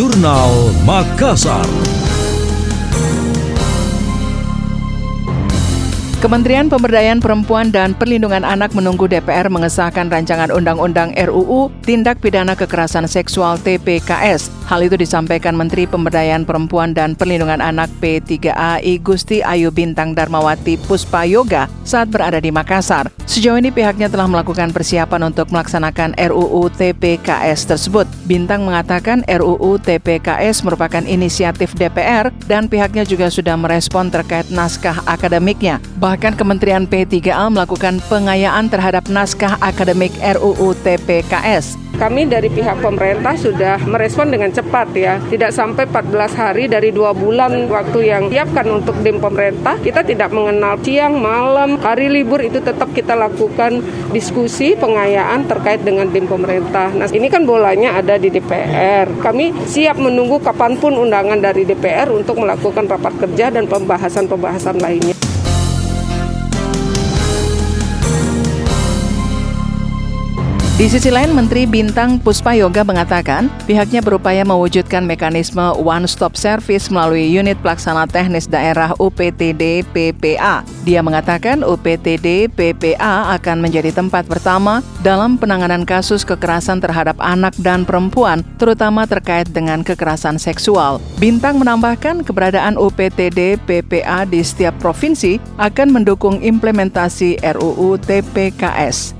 Jurnal Makassar. Kementerian Pemberdayaan Perempuan dan Perlindungan Anak menunggu DPR mengesahkan rancangan Undang-Undang RUU Tindak Pidana Kekerasan Seksual TPKS. Hal itu disampaikan Menteri Pemberdayaan Perempuan dan Perlindungan Anak P3A I Gusti Ayu Bintang Darmawati Puspa Yoga saat berada di Makassar. Sejauh ini pihaknya telah melakukan persiapan untuk melaksanakan RUU TPKS tersebut. Bintang mengatakan RUU TPKS merupakan inisiatif DPR dan pihaknya juga sudah merespon terkait naskah akademiknya. Kementerian P3A melakukan pengayaan terhadap naskah akademik RUU TPKS. Kami dari pihak pemerintah sudah merespon dengan cepat ya. Tidak sampai 14 hari dari dua bulan waktu yang siapkan untuk dim pemerintah. Kita tidak mengenal siang, malam, hari libur itu tetap kita lakukan diskusi pengayaan terkait dengan dim pemerintah. Nah ini kan bolanya ada di DPR. Kami siap menunggu kapan pun undangan dari DPR untuk melakukan rapat kerja dan pembahasan-pembahasan lainnya. Di sisi lain, Menteri Bintang Puspa Yoga mengatakan pihaknya berupaya mewujudkan mekanisme one-stop service melalui unit pelaksana teknis daerah UPTD PPA. Dia mengatakan UPTD PPA akan menjadi tempat pertama dalam penanganan kasus kekerasan terhadap anak dan perempuan, terutama terkait dengan kekerasan seksual. Bintang menambahkan keberadaan UPTD PPA di setiap provinsi akan mendukung implementasi RUU TPKS.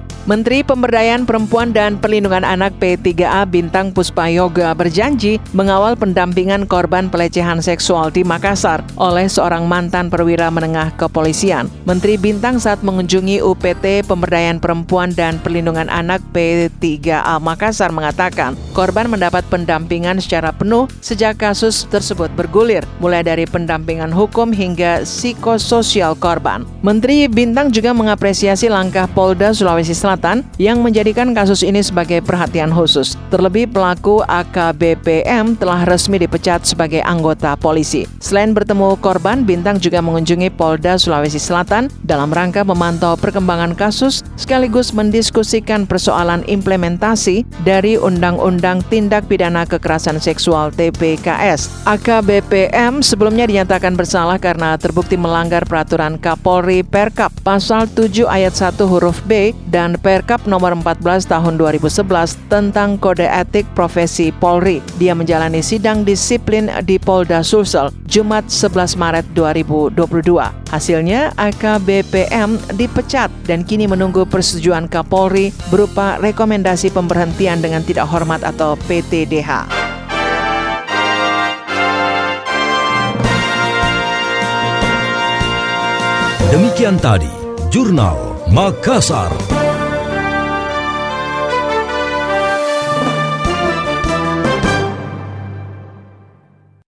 Menteri Pemberdayaan Perempuan dan Perlindungan Anak P3A Bintang Puspa Yoga berjanji mengawal pendampingan korban pelecehan seksual di Makassar oleh seorang mantan perwira menengah kepolisian. Menteri Bintang saat mengunjungi UPT Pemberdayaan Perempuan dan Perlindungan Anak P3A Makassar mengatakan korban mendapat pendampingan secara penuh sejak kasus tersebut bergulir, mulai dari pendampingan hukum hingga psikososial korban. Menteri Bintang juga mengapresiasi langkah Polda Sulawesi Selatan Selatan yang menjadikan kasus ini sebagai perhatian khusus. Terlebih pelaku AKBPM telah resmi dipecat sebagai anggota polisi. Selain bertemu korban, Bintang juga mengunjungi Polda Sulawesi Selatan dalam rangka memantau perkembangan kasus sekaligus mendiskusikan persoalan implementasi dari Undang-Undang Tindak Pidana Kekerasan Seksual TPKS. AKBPM sebelumnya dinyatakan bersalah karena terbukti melanggar peraturan Kapolri Perkap pasal 7 ayat 1 huruf B dan Perkap nomor 14 tahun 2011 tentang kode etik profesi Polri. Dia menjalani sidang disiplin di Polda Sulsel Jumat 11 Maret 2022. Hasilnya AKBPM dipecat dan kini menunggu persetujuan Kapolri berupa rekomendasi pemberhentian dengan tidak hormat atau PTDH. Demikian tadi Jurnal Makassar.